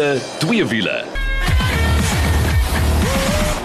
wiele, twee wiele.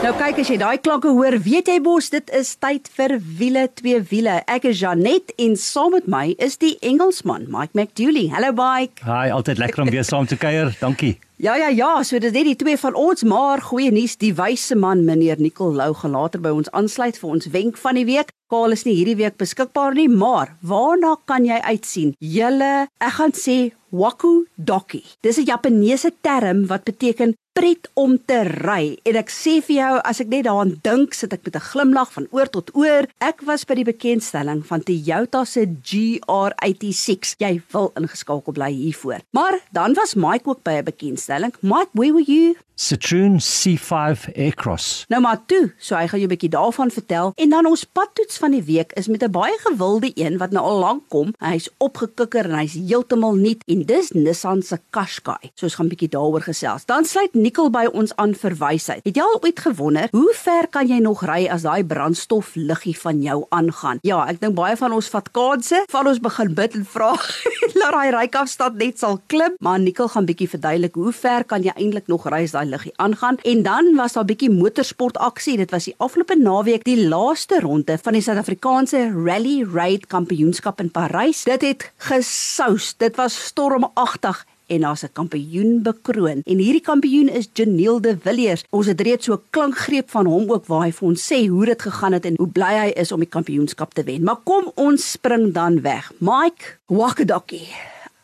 Nou kyk as jy daai klanke hoor, weet jy bos, dit is tyd vir wiele twee wiele. Ek is Janet en saam met my is die Engelsman, Mike McDooley. Hallo Mike. Hi, altyd lekker om weer saam te kuier. Dankie. Ja ja ja, so dis net die twee van ons, maar goeie nuus, die wyse man meneer Nicol Lou gaan later by ons aansluit vir ons wenk van die week. Kaal is nie hierdie week beskikbaar nie, maar waarna kan jy uitsien? Julle, ek gaan sê waku doki. Dis 'n Japaneese term wat beteken pret om te ry. En ek sê vir jou, as ek net daaraan dink, sit ek met 'n glimlag van oor tot oor. Ek was by die bekendstelling van Toyota se GR86. Jy wil ingeskakel bly hiervoor. Maar dan was Mike ook by 'n bekendstelling. Mike, where were you? Citroen C5 Aircross. Nou maar toe, so hy gaan jou 'n bietjie daarvan vertel en dan ons padtoets van die week is met 'n baie gewilde een wat nou al lank kom. Hy's opgekikker en hy's heeltemal nuut en dis Nissan se Qashqai. So ons gaan bietjie daaroor gesels. Dan sluit Nikkel by ons aan vir wysheid. Het jy al ooit gewonder hoe ver kan jy nog ry as daai brandstof liggie van jou aangaan? Ja, ek dink baie van ons vat kansse, van ons begin bid en vra laat daai rykafstand net sal klim, maar Nikkel gaan bietjie verduidelik hoe ver kan jy eintlik nog ry as daai liggie aangaan. En dan was daar bietjie motorsport aksie. Dit was die afgelope naweek die laaste ronde van die Suid-Afrikaanse Rally Raid Kampioenskap in Parys. Dit het gesous. Dit was stormagtig en daar's 'n kampioen bekroon. En hierdie kampioen is Janiel de Villiers. Ons het reeds so 'n klankgreep van hom ook waar hy vir ons sê hoe dit gegaan het en hoe bly hy is om die kampioenskap te wen. Maar kom ons spring dan weg. Mike Wakadoki.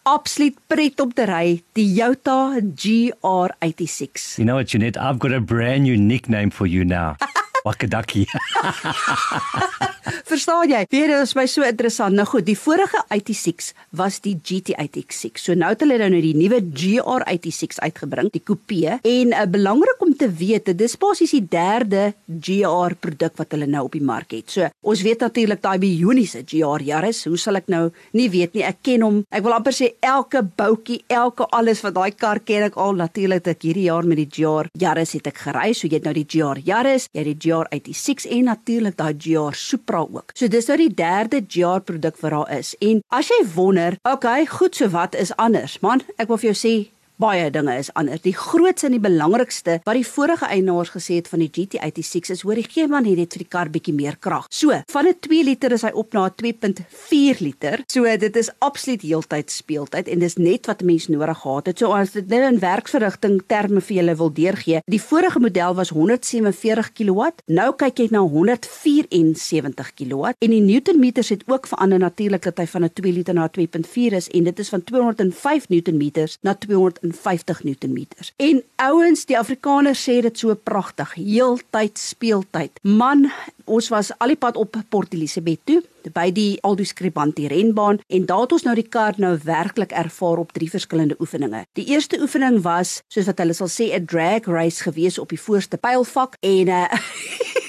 Absoluut pret om te ry, die Toyota GR86. You know what, Jeanette? I've got a brand new nickname for you now. Wakadaki. Verstaan jy? Weer dit is my so interessant. Nou goed, die vorige 86 was die GT86. So nou het hulle nou die nuwe GR86 uitgebring, die coupe. En uh, belangrik om te weet, dit is basies die derde GR produk wat hulle nou op die mark het. So ons weet natuurlik daai bioniese GR Yaris. Hoe sal ek nou nie weet nie? Ek ken hom. Ek wil amper sê elke boutjie, elke alles van daai kar ken ek al. Natuurlik ek hierdie jaar met die GR Yaris het ek gery. So jy het nou die GR Yaris, jy het die GR86 en natuurlik daai GR Supra ook. So dis nou die derde GR produk wat daar is. En as jy wonder, okay, goed so wat is anders? Man, ek wil vir jou sê baie dinge is anders. Die grootste en die belangrikste wat die vorige eienaars gesê het van die GT86 is hoor die gee man het dit vir die kar bietjie meer krag. So, van 'n 2 liter is hy op na 'n 2.4 liter. So dit is absoluut heeltyd speeltyd en dis net wat 'n mens nodig gehad het. So as dit nou in werksverrigting terme vir julle wil deurgee, die vorige model was 147 kW. Nou kyk jy na 174 kW en die newtonmeters het ook verander natuurlik dat hy van 'n 2 liter na 'n 2.4 is en dit is van 205 newtonmeters na 200 50 Newtonmeters. En ouens, die Afrikaners sê dit so pragtig, heeltyd speeltyd. Man, ons was al die pad op Port Elizabeth toe by die Aldo Scribanti renbaan en daar het ons nou die kar nou werklik ervaar op drie verskillende oefeninge. Die eerste oefening was soos wat hulle sal sê 'n drag race gewees op die voorste pylvak en uh,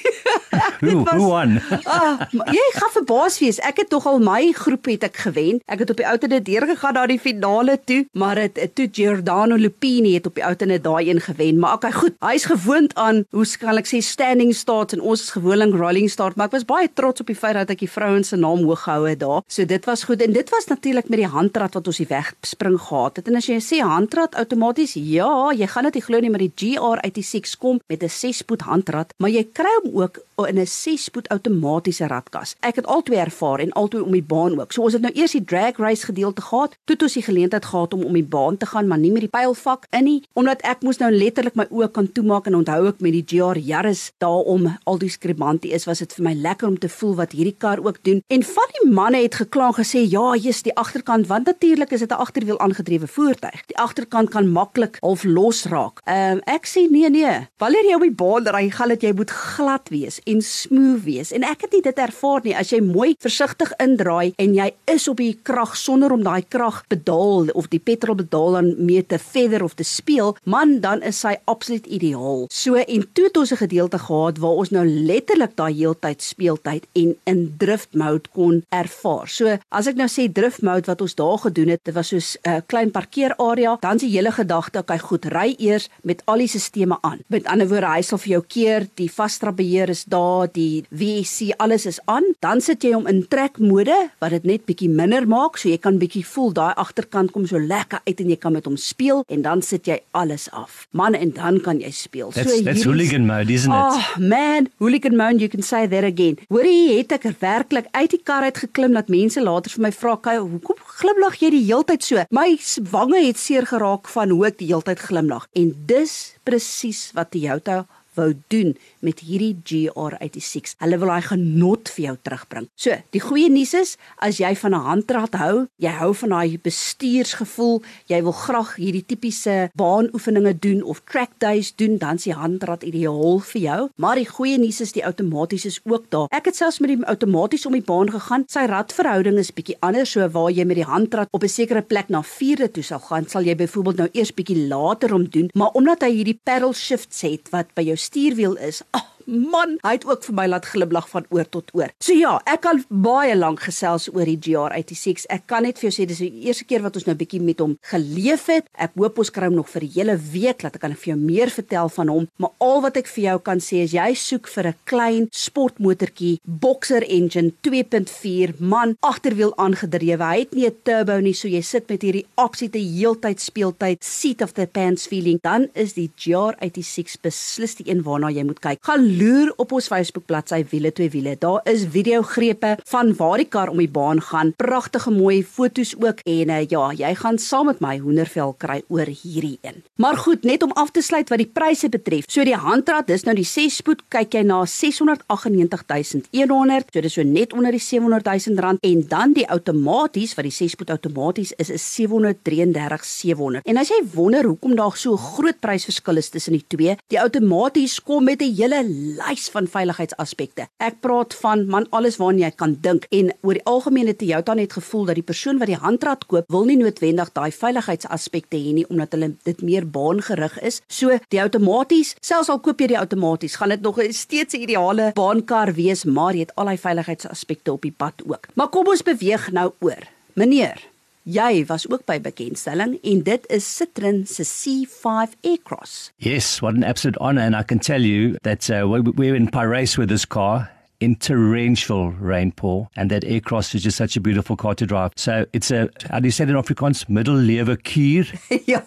Hoe hoe aan? ah, jy gaan verbaas wees. Ek het tog al my groep het ek gewen. Ek het op die outene deur gegaan na die finale toe, maar dit toe Giordano Lupini het op die outene daai een gewen. Maar okay, goed. Hy's gewoond aan hoe skal ek sê standing starts en ons is gewoonlik rolling start, maar ek was baie trots op die feit dat ek die vrouens se naam hoog gehou het daar. So dit was goed en dit was natuurlik met die handrat wat ons die weg spring gehad het. En as jy sê handrat outomaties, ja, jy gaan dit nie glo nie, maar die GR86 kom met 'n 6-spoed handrat, maar jy kry hom ook in 'n 6-spoed outomatiese ratkas. Ek het albei ervaar en albei om die baan ook. So ons het nou eers die drag race gedeelte gehad, toe het ons die geleentheid gehad om om die baan te gaan, maar nie met die pylvak in nie, omdat ek moes nou letterlik my oë kan toemaak en onthou ek met die GR Yaris daarom al die skribantie is, was dit vir my lekker om te voel wat hierdie kar ook doen. En van die manne het gekla gesê, "Ja, jy's die agterkant, want natuurlik is dit 'n agterwiel aangedrewe voertuig. Die agterkant kan maklik half losraak." Ehm um, ek sê nee nee. Wanneer jy op die baan ry, gaan dit jy moet glad wees en smooth wees. En ek het nie dit ervaar nie. As jy mooi versigtig indraai en jy is op die krag sonder om daai krag pedaal of die petrolpedaal dan mee te feather of te speel, man, dan is hy absoluut ideaal. So en toe het ons 'n gedeelte gehad waar ons nou letterlik daai heeltyd speeltyd en in drift mode kon ervaar. So as ek nou sê drift mode wat ons daar gedoen het, dit was soos 'n uh, klein parkeerarea, dan die hele gedagte, okay, goed, ry eers met al die stelsels aan. Met ander woorde, hy sal vir jou keer, die vasstrap beheer is daar daar die VSC alles is aan, dan sit jy hom in trekmode wat dit net bietjie minder maak, so jy kan bietjie voel daai agterkant kom so lekker uit en jy kan met hom speel en dan sit jy alles af. Man en dan kan jy speel. That's, so that's hooligan mode, isn't it? Oh man, hooligan mode, you can say that again. Hoorie, het ek werklik uit die kar uit geklim dat mense later vir my vra, "Kyk, hoekom glimlag jy die heeltyd so?" My wange het seer geraak van hoe ek die heeltyd glimlag. En dis presies wat Toyota wou doen met hierdie GR86. Hulle wil daai genot vir jou terugbring. So, die goeie nuus is as jy van 'n handrat hou, jy hou van daai bestuursgevoel, jy wil graag hierdie tipiese baanoefeninge doen of track days doen, dan is die handrat ideaal vir jou. Maar die goeie nuus is die outomaties is ook daar. Ek het selfs met die outomaties om die baan gegaan. Sy radverhouding is bietjie anders, so waar jy met die handrat op 'n sekere plek na 4de toe sal gaan, sal jy byvoorbeeld nou eers bietjie later om doen, maar omdat hy hierdie pedal shifts het wat by jou stuurwiel is. Oh, man, hy het ook vir my laat gliblag van oor tot oor. So ja, ek kan baie lank gesels oor die GR86. Ek kan net vir jou sê dis die eerste keer wat ons nou bietjie met hom geleef het. Ek hoop ons kry hom nog vir 'n hele week dat ek kan vir jou meer vertel van hom. Maar al wat ek vir jou kan sê is jy soek vir 'n klein sportmotortjie, boxer engine 2.4 man agterwiel aangedrewe. Hy het nie 'n turbo nie, so jy sit met hierdie absolute heeltyd speeltyd seat of the pants feeling. Dan is die GR86 beslis die een waarna jy moet kyk. Gaan loer op ons Facebook bladsy wiele twee wiele. Daar is videogrepe van waar die kar om die baan gaan. Pragtige mooi fotos ook en uh, ja, jy gaan saam met my hoendervel kry oor hierdie een. Maar goed, net om af te sluit wat die pryse betref. So die handrat, dis nou die 6 spoed, kyk jy na 698100. So dis so net onder die 700000 rand en dan die outomaties wat die 6 spoed outomaties is is 733700. En as jy wonder hoekom daar so 'n groot prysverskil is tussen die twee, die outomaties kom met 'n hele lys van veiligheidsaspekte. Ek praat van man alles waarna jy kan dink en oor die algemeen het Toyota net gevoel dat die persoon wat die handrat koop, wil nie noodwendig daai veiligheidsaspekte hê nie omdat hulle dit meer baangerig is. So die outomaties, selfs al koop jy die outomaties, gaan dit nog steeds 'n ideale baankar wees, maar jy het al die veiligheidsaspekte op die pad ook. Maar kom ons beweeg nou oor. Meneer Jy was ook by bekendstelling en dit is Citroen se C5 Aircross. Yes, what an absolute honor and I can tell you that uh, we're in Paris with this car in torrential rainpour, and that Aircross is just such a beautiful car to drive. So it's a, how do you say it in Afrikaans? Middellewe kier. yeah.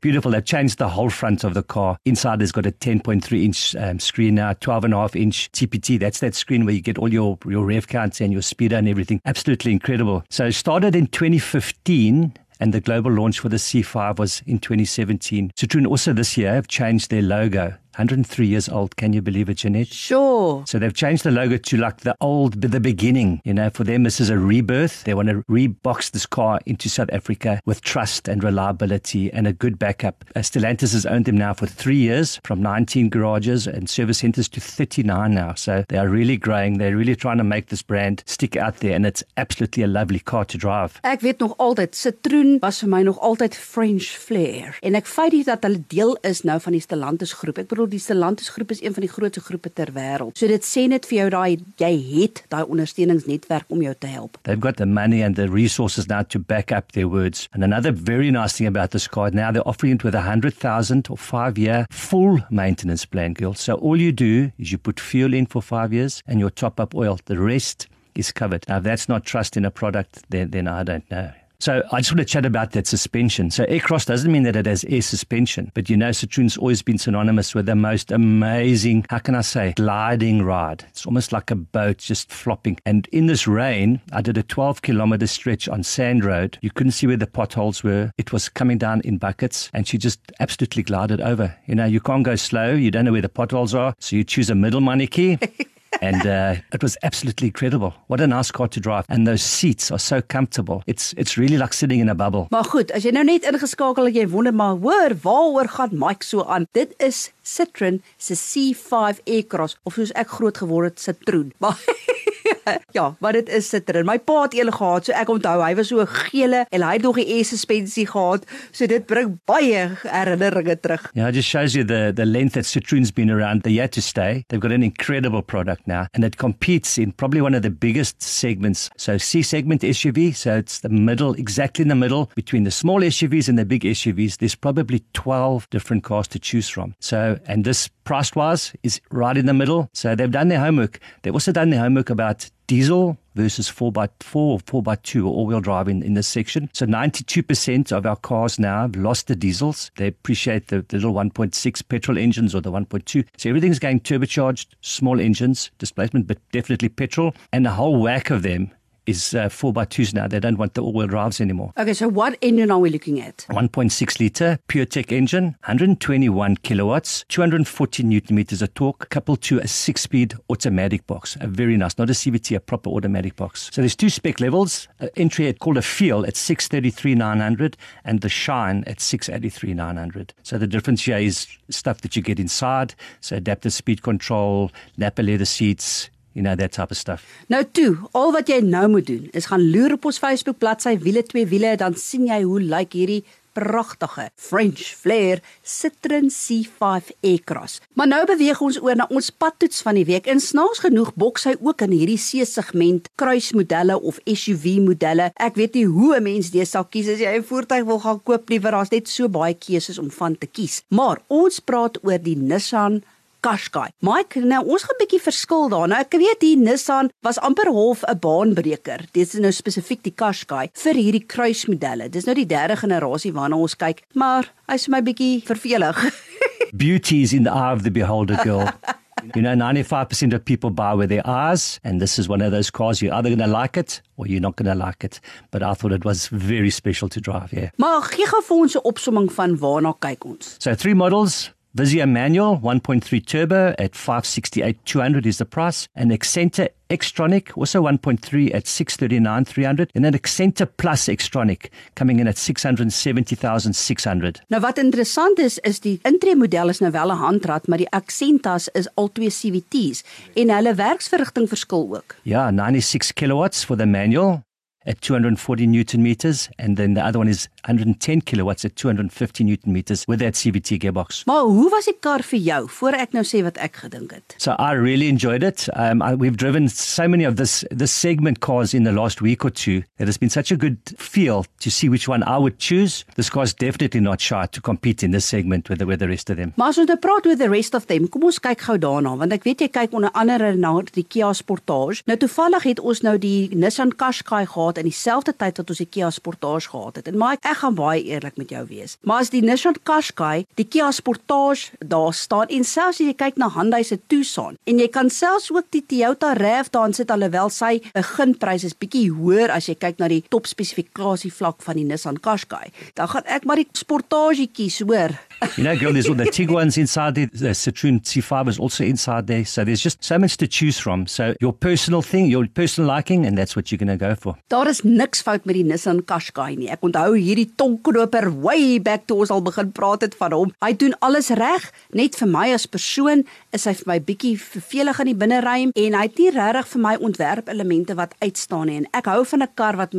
Beautiful. They've changed the whole front of the car. Inside has got a 10.3 inch um, screen now, 12.5 inch TPT. That's that screen where you get all your, your rev counts and your speeder and everything. Absolutely incredible. So it started in 2015 and the global launch for the C5 was in 2017. Citroen also this year have changed their logo 103 years old. Can you believe it, Jeanette? Sure. So they've changed the logo to like the old, the beginning. You know, for them, this is a rebirth. They want to rebox this car into South Africa with trust and reliability and a good backup. Uh, Stellantis has owned them now for three years, from 19 garages and service centers to 39 now. So they are really growing. They're really trying to make this brand stick out there, and it's absolutely a lovely car to drive. Ek weet nog altyd Citroen was vir my nog altyd French flair en ek feit dit dat hulle deel is nou van die Stellantis groep. Ek bedoel bedoel die Stellantis groep is een van die grootste groepe ter wêreld. So dit sê net vir jou daai jy het daai ondersteuningsnetwerk om jou te help. They've got the money and the resources now to back up their words. And another very nice thing about this car now they're offering it with a 100,000 or 5 year full maintenance plan, girl. So all you do is you put fuel in for 5 years and your top up oil. The rest is covered. Now if that's not trust in a product then then I don't know. So I just want to chat about that suspension. So aircross doesn't mean that it has air suspension, but you know Citroen's always been synonymous with the most amazing, how can I say, gliding ride. It's almost like a boat just flopping. And in this rain, I did a 12 kilometer stretch on sand road. You couldn't see where the potholes were. It was coming down in buckets and she just absolutely glided over. You know, you can't go slow. You don't know where the potholes are. So you choose a middle money key. and uh, it was absolutely incredible. What a nice car to drive, and those seats are so comfortable. It's it's really like sitting in a bubble. Maar goed, as jy nou net ingeskakel het, jy wonder maar hoor, waaroor gaan Mike so aan? Dit is Citroen se C5 e-Cross of soos ek groot geword het, Citroen. Maar ja, maar dit is Citroen. My pa het een gehad, so ek onthou hy was so gele en hy het nog 'n e-suspensie gehad, so dit bring baie herinneringe terug. Yeah, it just shows you the the length that Citroen's been around. They're yet to stay. They've got an incredible product now and it competes in probably one of the biggest segments. So C segment SUV, so it's the middle, exactly in the middle between the small SUVs and the big SUVs. There's probably 12 different cars to choose from. So, and this price wise is right in the middle. So they've done their homework. They've also done their homework about diesel versus 4x4 or 4x2 or all-wheel drive in, in this section. So 92% of our cars now have lost the diesels. They appreciate the, the little 1.6 petrol engines or the 1.2. So everything's going turbocharged, small engines, displacement, but definitely petrol. And the whole whack of them is uh, 4x2s now. They don't want the all-wheel drives anymore. Okay, so what engine are we looking at? 1.6 litre PureTech engine, 121 kilowatts, 240 newton meters of torque, coupled to a six-speed automatic box. A very nice, not a CVT, a proper automatic box. So there's two spec levels. Uh, entry at called a feel at 633,900 and the shine at 683,900. So the difference here is stuff that you get inside. So adaptive speed control, Napa leather seats, you know that type of stuff. Nou toe, al wat jy nou moet doen is gaan loer op ons Facebook bladsy wiele twee wiele dan sien jy hoe lyk like hierdie pragtige French Flair Citroen C5 E-Cross. Maar nou beweeg ons oor na ons padtoets van die week. En snaaks genoeg boks hy ook in hierdie C-segment kruismodelle of SUV modelle. Ek weet nie hoe 'n mens dit sal kies as jy 'n voertuig wil gaan koop liewer. Daar's net so baie keuses om van te kies. Maar ons praat oor die Nissan Qashqai. Mike, nou ons gaan 'n bietjie verskil daar. Nou ek weet die Nissan was amper half 'n baanbreker. Dit is nou spesifiek die Qashqai vir hierdie kruismodelle. Dis nou die derde generasie waarna ons kyk, maar hy's vir my bietjie vervelig. Beauty is in the eye of the beholder girl. You know, 95% of people buy with their eyes, and this is one of those cars you're either going to like it or you're not going to like it. But I thought it was very special to drive, yeah. Maar gee gou vir ons 'n opsomming van waarna kyk ons. So, three models Vizia manual 1.3 turbo at 568 200 is the price. An Accenta Xtronic also 1.3 at 639 300 and an Accenta Plus Xtronic coming in at 670,600. Nou wat interessant is is die intree model is nou wel 'n handrat maar die Accentas is al twee CVT's en hulle werksverrigting verskil ook. Ja, 96 kilowatts for the manual at 240 newton meters, and then the other one is 110 kilowatts at 250 newton meters with that CVT gearbox. Maar hoe was die kar vir jou voor ek nou sê wat ek gedink het? So I really enjoyed it. Um, I, we've driven so many of this this segment cars in the last week or two. It has been such a good feel to see which one I would choose. This car is definitely not shy to compete in this segment with the, with the rest of them. Maar as ons nou praat oor the rest of them, kom ons kyk gou daarna want ek weet jy kyk onder andere na die Kia Sportage. Nou toevallig het ons nou die Nissan Qashqai gehad gehad in dieselfde tyd wat ons die Kia Sportage gehad het. En maar ek gaan baie eerlik met jou wees. Maar as die Nissan Qashqai, die Kia Sportage daar staan en selfs as jy kyk na Hyundai se Tucson en jy kan selfs ook die Toyota RAV daar sit alhoewel sy beginprys is bietjie hoër as jy kyk na die top spesifikasie vlak van die Nissan Qashqai. Dan gaan ek maar die Sportage kies, hoor. You know, girl, there's all the Tiguan's inside there. The Citroen C5 is also inside there. So there's just so much to choose from. So your personal thing, your personal liking, and that's what you're going to go for. Daar is niks fout met die Nissan Qashqai nie. Ek onthou hierdie tonkroper way back toe ons al begin praat het van hom. Hy doen alles reg. Net vir my as persoon is hy vir my bietjie vervelig in die binneruim en hy het nie regtig vir my ontwerp elemente wat uitstaan nie. En ek hou van 'n kar wat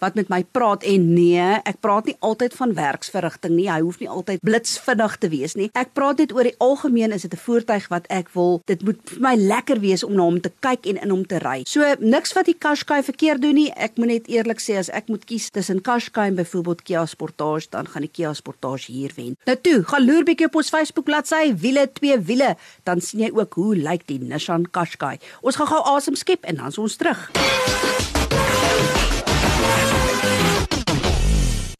wat met my praat en nee, ek praat nie altyd van werksverrigting nie. Hy hoef nie altyd blits vinnig te wees nie. Ek praat net oor die algemeen is dit 'n voertuig wat ek wil. Dit moet vir my lekker wees om na hom te kyk en in hom te ry. So niks wat die Qashqai verkeerd doen nie. Ek moet net eerlik sê as ek moet kies tussen Qashqai en byvoorbeeld Kia Sportage, dan gaan die Kia Sportage hier wen. Nou toe, gaan loer bietjie op ons Facebook bladsy, wiele twee wiele, dan sien jy ook hoe lyk die Nissan Qashqai. Ons gaan gou asem skep en dan is ons terug.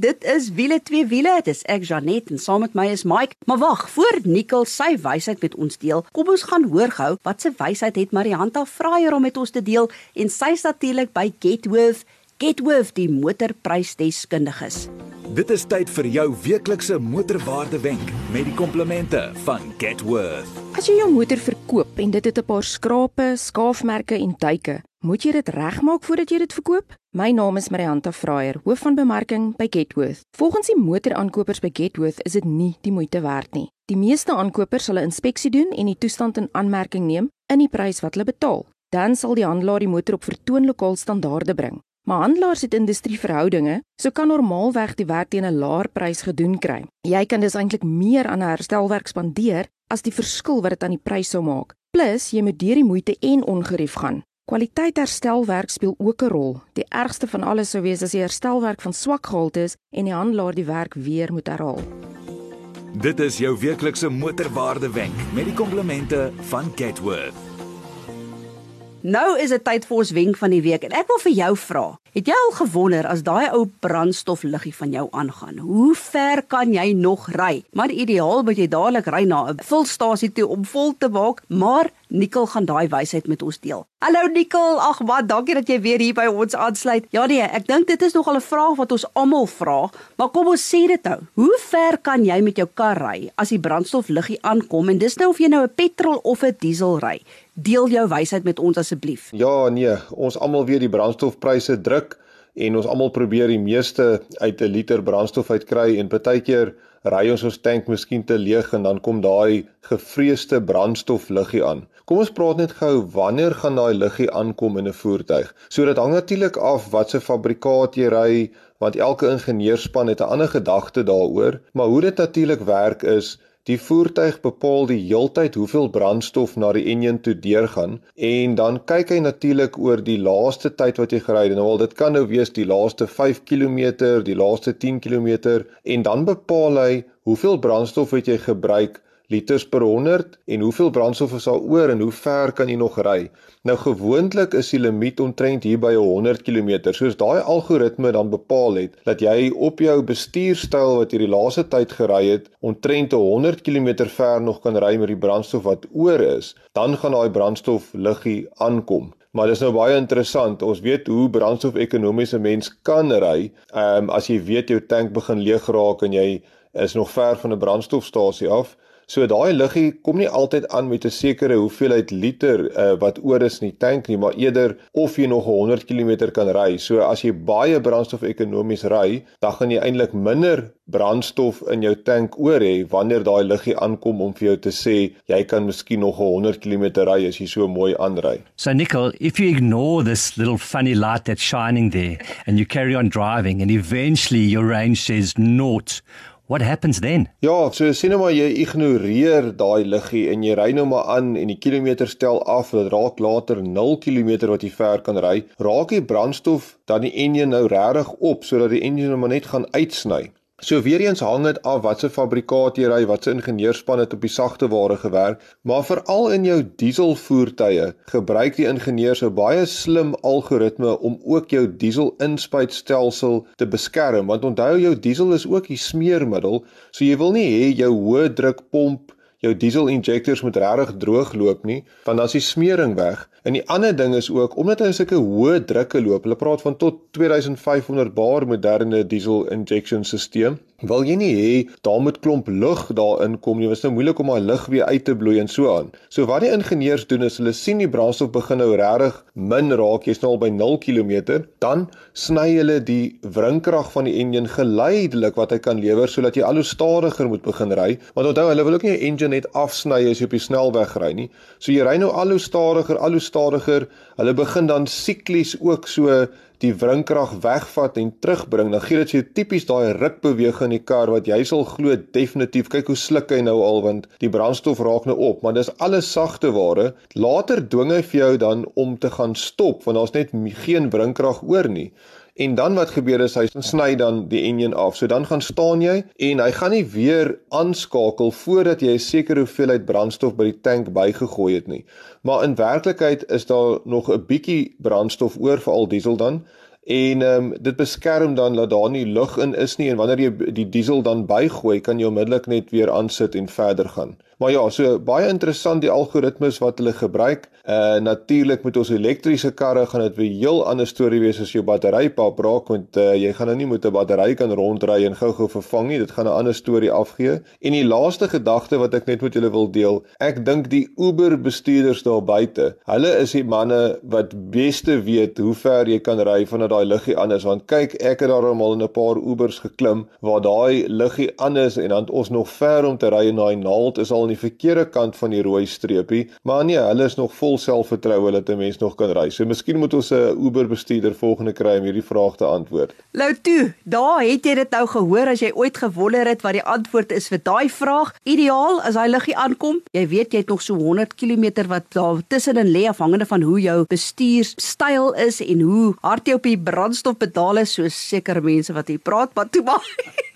Dit is wiele twee wiele. Dis ek Janet en saam met my is Mike. Maar wag, voor Nicole sy wysheid met ons deel, kom ons gaan hoor gou wat se wysheid het Marianta Fraier om met ons te deel en sy is natuurlik by Getworth, Getworth die motorprysdeskundiges. Dit is tyd vir jou weeklikse motorwaarde wenk met die komplimente van Getworth. As jy jou motor verkoop en dit het 'n paar skrape, skaafmerke en duike, moet jy dit regmaak voordat jy dit verkoop? My naam is Marianta Fraier, hoof van bemarking by Getworth. Volgens die motoraankopers by Getworth is dit nie die moeite werd nie. Die meeste aankopers sal 'n inspeksie doen en die toestand in aanmerking neem in die prys wat hulle betaal. Dan sal die handelaar die motor op vertoon lokaal standaarde bring. Maar handelaars het industrieverhoudinge, so kan normaalweg die werk teen 'n laer prys gedoen kry. Jy kan dus eintlik meer aan 'n herstelwerk spandeer as die verskil wat dit aan die prys sou maak. Plus, jy moet deur die moeite en ongerief gaan. Kwaliteit herstelwerk speel ook 'n rol. Die ergste van alles sou wees as die herstelwerk van swak gehalte is en die handelaar die werk weer moet herhaal. Dit is jou weeklikse motorwaarde wenk met die komplimente van Getworth. Nou is dit tyd vir ons wenk van die week en ek wil vir jou vra. Het jy al gewonder as daai ou brandstofliggie van jou aangaan, hoe ver kan jy nog ry? Maar ideaal moet jy dadelik ry na 'n vulstasie toe om vol te maak, maar Nikkel gaan daai wysheid met ons deel. Hallo Nikkel, ag wat, dankie dat jy weer hier by ons aansluit. Ja nee, ek dink dit is nogal 'n vraag wat ons almal vra, maar kom ons sê dit nou. Hoe ver kan jy met jou kar ry as die brandstofliggie aankom en dis nou of jy nou 'n petrol of 'n diesel ry? Deel jou wysheid met ons asseblief. Ja, nee, ons almal weet die brandstofpryse druk en ons almal probeer die meeste uit 'n liter brandstof uitkry en partykeer ry ons ons tank miskien te leeg en dan kom daai gevreesde brandstofliggie aan. Kom ons praat net gou wanneer gaan daai liggie aankom in 'n voertuig. So dit hang natuurlik af wat se fabrikaat jy ry, want elke ingenieurspan het 'n ander gedagte daaroor, maar hoe dit natuurlik werk is Die voertuig bepaal die heeltyd hoeveel brandstof na die enjin toe deurgaan en dan kyk hy natuurlik oor die laaste tyd wat jy gery het. Nou al dit kan nou wees die laaste 5 km, die laaste 10 km en dan bepaal hy hoeveel brandstof het jy gebruik liters per 100 en hoeveel brandstof is daar oor en hoe ver kan jy nog ry? Nou gewoonlik is die limiet omtrent hier by 100 km. Soos daai algoritme dan bepaal het dat jy op jou bestuurstyl wat jy die laaste tyd gery het, omtrent 100 km ver nog kan ry met die brandstof wat oor is, dan gaan daai brandstof liggie aankom. Maar dis nou baie interessant. Ons weet hoe brandstof-ekonomiese mens kan ry. Ehm um, as jy weet jou tank begin leeg raak en jy is nog ver van 'n brandstofstasie af, So daai liggie kom nie altyd aan met 'n sekere hoeveelheid liter uh, wat oor is in die tank nie, maar eerder of jy nog 100 km kan ry. So as jy baie brandstof ekonomies ry, dan gaan jy eintlik minder brandstof in jou tank oor hê wanneer daai liggie aankom om vir jou te sê jy kan miskien nog 100 km ry as jy so mooi aanry. So Nicole, if you ignore this little funny light that's shining there and you carry on driving and eventually your range says naught What happens then? Ja, so sien nou maar jy ignoreer daai liggie en jy ry nou maar aan en die kilometer stel af, dit raak later 0 km wat jy ver kan ry. Raak die brandstof dan die enjin nou regtig op sodat die enjin nou maar net gaan uitsny. So weer eens hang dit af watse fabrikaat jy ry, watse ingenieurspan het op die sagte ware gewerk, maar veral in jou dieselvoertuie gebruik die ingenieurs 'n baie slim algoritme om ook jou dieselinspuitstelsel te beskerm, want onthou jou diesel is ook die smeermiddel, so jy wil nie hê jou hoë druk pomp jou diesel injectors moet regtig droog loop nie, want dan is die smering weg. En die ander ding is ook omdat hy sulke hoë drukke loop, hulle praat van tot 2500 bar moderne diesel injection stelsel. Wil jy nie hê daar moet klomp lug daarin kom nie, was nou moeilik om daai lug weer uit te bloei en so aan. So wat die ingenieurs doen is hulle sien die brandstof begin nou regtig min raak, jy's nou al by 0 km, dan sny hulle die wringkrag van die enjin geleidelik wat hy kan lewer sodat jy al hoe stadiger moet begin ry. Want onthou, hulle wil ook nie 'n enjin net afsny as jy op die snelweg ry nie. So jy ry nou al hoe stadiger, al hoe stadiger. Hulle begin dan siklies ook so die wringkrag wegvat en terugbring, dan gee dit jou tipies daai rukbeweging in die kar wat jy sal glo definitief kyk hoe sluk hy nou al want die brandstof raak nou op, maar dis alles sagte ware. Later dwing hy vir jou dan om te gaan stop want daar's net geen wringkrag oor nie. En dan wat gebeur is hy sny dan die enjin af. So dan gaan staan jy en hy gaan nie weer aanskakel voordat jy 'n sekere hoeveelheid brandstof by die tank bygegooi het nie. Maar in werklikheid is daar nog 'n bietjie brandstof oor vir al diesel dan en ehm um, dit beskerm dan dat daar nie lug in is nie en wanneer jy die diesel dan bygooi kan jy onmiddellik net weer aansit en verder gaan. Maar ja, so baie interessant die algoritmes wat hulle gebruik. Uh natuurlik met ons elektriese karre gaan dit 'n heel ander storie wees as jou battery pap raak want uh, jy gaan nou nie met 'n battery kan rondry en gou-gou vervang nie. Dit gaan 'n ander storie afgee. En die laaste gedagte wat ek net met julle wil deel, ek dink die Uber bestuurders daar buite, hulle is die manne wat beste weet hoe ver jy kan ry vanaf daai liggie anders want kyk, ek het daar al in 'n paar Ubers geklim waar daai liggie anders en dan ons nog ver om te ry en daai naald is al aan die verkeerde kant van die rooi streepie, maar nee, hulle is nog vol vol selfvertroue dat 'n mens nog kan ry. So miskien moet ons 'n Uber bestuurder volgende kry om hierdie vraag te antwoord. Lou toe, daar het jy dit nou gehoor as jy ooit gewonder het wat die antwoord is vir daai vraag. Ideaal as hy liggie aankom, jy weet jy het nog so 100 km wat daar tussenin lê afhangende van hoe jou bestuurstyl is en hoe hard jy op die brandstofpedaal is, so seker mense wat hier praat, maar toe maar.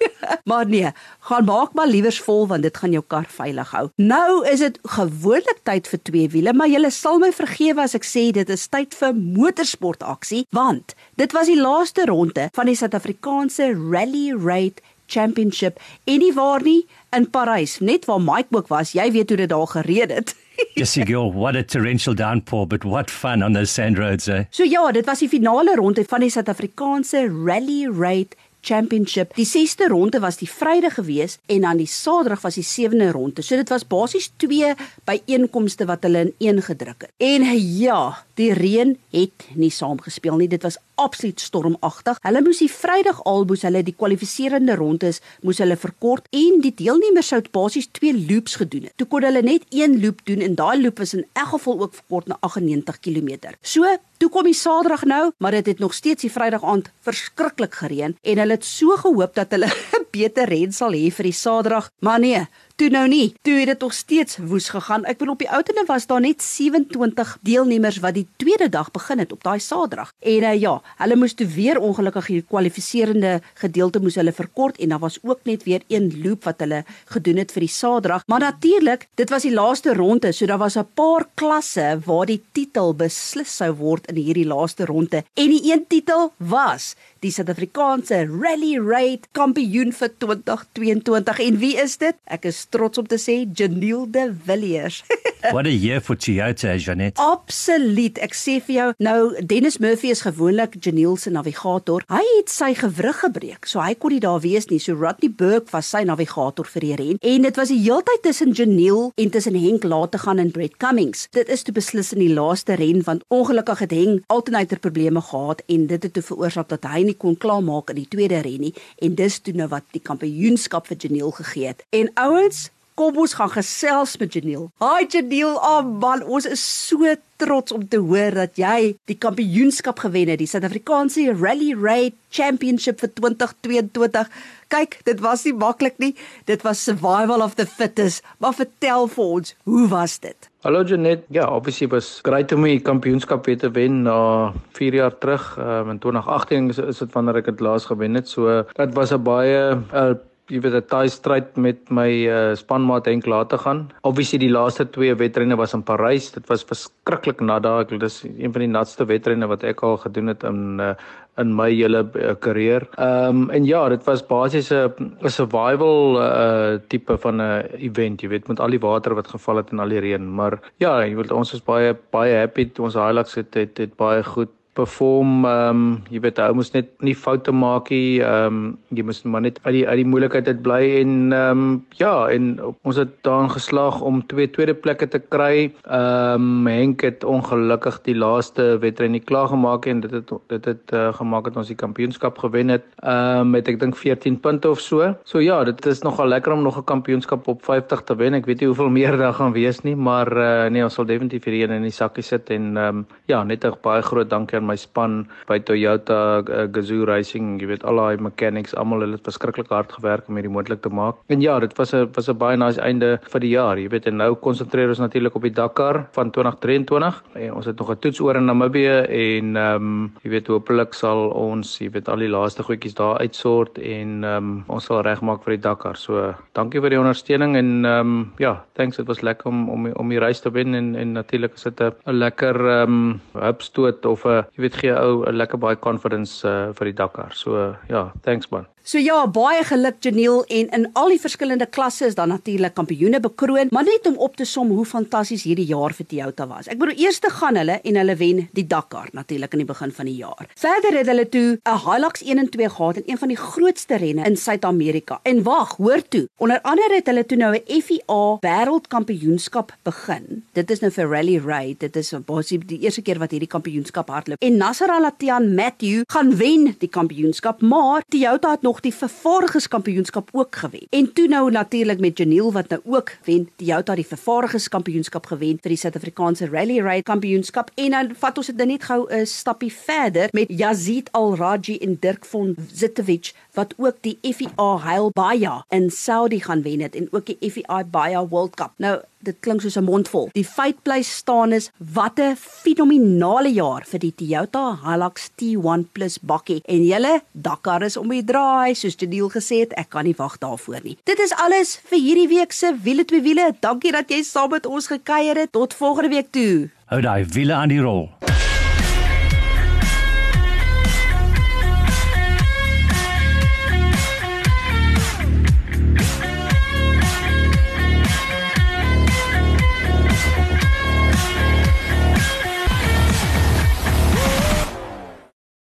maar nee, gaan maak maar liewers vol want dit gaan jou kar veilig hou. Nou is dit gewoonlik tyd vir twee wiele, maar jy sal my vergewe as ek sê dit is tyd vir motorsportaksie want dit was die laaste ronde van die Suid-Afrikaanse Rally Raid Championship en nie waar nie in Parys, net waar Mike ook was. Jy weet hoe dit daar gereed het. Yes, girl, what a torrential downpour, but what fun on those sand roads. Eh? So ja, dit was die finale ronde van die Suid-Afrikaanse Rally Raid Championship. Die 6ste ronde was die Vrydag gewees en dan die Saterdag was die 7de ronde. So dit was basies twee byeenkomste wat hulle in een gedruk het. En ja, die reën het nie saamgespeel nie. Dit was absoluut stormagtig. Hulle moes die Vrydag alboes hulle die kwalifiserende rondes moes hulle verkort en die deelnemers sou basies twee loops gedoen het. Toe kon hulle net een loop doen en daai loop is in elk geval ook verkort na 98 km. So, toe kom die Saterdag nou, maar dit het nog steeds die Vrydag aand verskriklik gereën en hulle het so gehoop dat hulle 'n beter ren sal hê vir die Saterdag, maar nee, toe nou nie. Toe het dit nog steeds woes gegaan. Ek bedoel op die outene was daar net 27 deelnemers wat die tweede dag begin het op daai Saterdag. En uh, ja, hulle moes toe weer ongelukkig die kwalifiserende gedeelte moes hulle verkort en daar was ook net weer een loop wat hulle gedoen het vir die Saterdag. Maar natuurlik, dit was die laaste ronde, so daar was 'n paar klasse waar die titel beslis sou word in hierdie laaste ronde. En die een titel was die Suid-Afrikaanse Rally Raid kampioen vir 2022 en wie is dit? Ek is trots om te sê Janiel de Villiers. What a year for Toyota, Janet. Absoluut. Ek sê vir jou, nou Dennis Murphy is gewoonlik Janiel se navigator. Hy het sy gewrig gebreek, so hy kon nie daar wees nie. So Rodney Burke was sy navigator vir die ren en dit was die heeltyd tussen Janiel en tussen Henk Laat te gaan en Brett Cummings. Dit is te beslis in die laaste ren want ongelukkig het Henk alternator probleme gehad en dit het toe veroorsaak dat hy nie kon klaarmaak in die tweede ren nie en dis toe nou wat die kampioenskap vir Janiel gegee het. En ouens Kom ons gaan gesels met Janiel. Hi Janiel, oh man, ons is so trots om te hoor dat jy die kampioenskap gewen het, die Suid-Afrikaanse Rally Raid Championship vir 2022. Kyk, dit was nie maklik nie. Dit was survival of the fittest. Maar vertel vir ons, hoe was dit? Hallo Janet. Ja, obviously was great om die kampioenskap weer te wen na 4 jaar terug. Um, in 2018 is, is dit wanneer ek dit laas gewen het. So dit was 'n baie uh, jy weet 'n taai stryd met my uh, spanmaat Henk laat te gaan. Obviously die laaste twee wedrenne was in Parys. Dit was verskriklik nat daar. Ek dis een van die natste wedrenne wat ek al gedoen het in uh, in my hele karier. Uh, ehm um, en ja, dit was basies 'n 'n survival uh tipe van 'n event, jy weet, met al die water wat geval het en al die reën, maar ja, jy weet ons is baie baie happy. Ons Hilux het, het het baie goed perform ehm um, jy weet hy moes net nie foute maak nie ehm um, jy moes maar net uit die uit die moeilikheid uit bly en ehm um, ja en ons het daan geslaag om twee tweede plekke te kry. Ehm um, Henk het ongelukkig die laaste wedren nie klaar gemaak en dit het dit het uh, gemaak dat ons die kampioenskap gewen het. Ehm um, met ek dink 14 punte of so. So ja dit is nogal lekker om nog 'n kampioenskap op 50 te wen. Ek weet nie hoeveel meer daar gaan wees nie maar uh, nee ons sal definitief vir een in die sakkie sit en ehm um, ja net 'n baie groot dankie aan my span by Toyota uh, Gazoo Racing, jy weet al daai mechanics, almal hulle het verskriklik hard gewerk om hierdie moontlik te maak. En ja, dit was 'n was 'n baie nice einde vir die jaar, jy weet en nou konsentreer ons natuurlik op die Dakar van 2023. En ons het nog 'n toets oor in Namibië en ehm um, jy weet hopelik sal ons, jy weet al die laaste goedjies daar uitsort en ehm um, ons sal regmaak vir die Dakar. So, dankie vir die ondersteuning en ehm um, ja, thanks, dit was lekker om om om die reis te wen en en natuurlik is dit 'n lekker ehm um, hupstoot of 'n jy weet gee ou 'n lekker baie confidence uh, vir die Dakar. So uh, ja, thanks man. So ja, baie geluk Janiel en in al die verskillende klasse is dan natuurlik kampioene bekroon, maar net om op te som hoe fantasties hierdie jaar vir Toyota was. Ek bedoel eers te gaan hulle en hulle wen die Dakar natuurlik aan die begin van die jaar. Verder het hulle toe 'n Hilux 1 en 2 gehad in een van die grootste renne in Suid-Amerika. En wag, hoor toe. Onder andere het hulle toe nou 'n FIA wêreldkampioenskap begin. Dit is nou vir Rally Raid. Dit is basies die eerste keer wat hierdie kampioenskap hardloop. En Nasser Al-Attiyah Matthew gaan wen die kampioenskap, maar Toyota het nog die vervaardigingskampioenskap ook gewen. En toe nou natuurlik met Janiel wat nou ook wen, Toyota die vervaardigingskampioenskap gewen vir die Suid-Afrikaanse Rally Raid kampioenskap en dan vat ons dit net gou 'n stappie verder met Yazid Al-Raji en Dirk von Zitovich wat ook die FIA Hail Baya in Saudi gaan wen het en ook die FIA Baya World Cup. Nou dit klink soos 'n mondvol. Die feit bly staan is wat 'n fenominale jaar vir die Toyota Hilux T1 Plus bakkie en julle Dakar is om die draai soos Jadiel gesê het, ek kan nie wag daarvoor nie. Dit is alles vir hierdie week se wiele twee wiele. Dankie dat jy saam met ons gekuier het. Tot volgende week toe. Hou daai wiele aan die rol.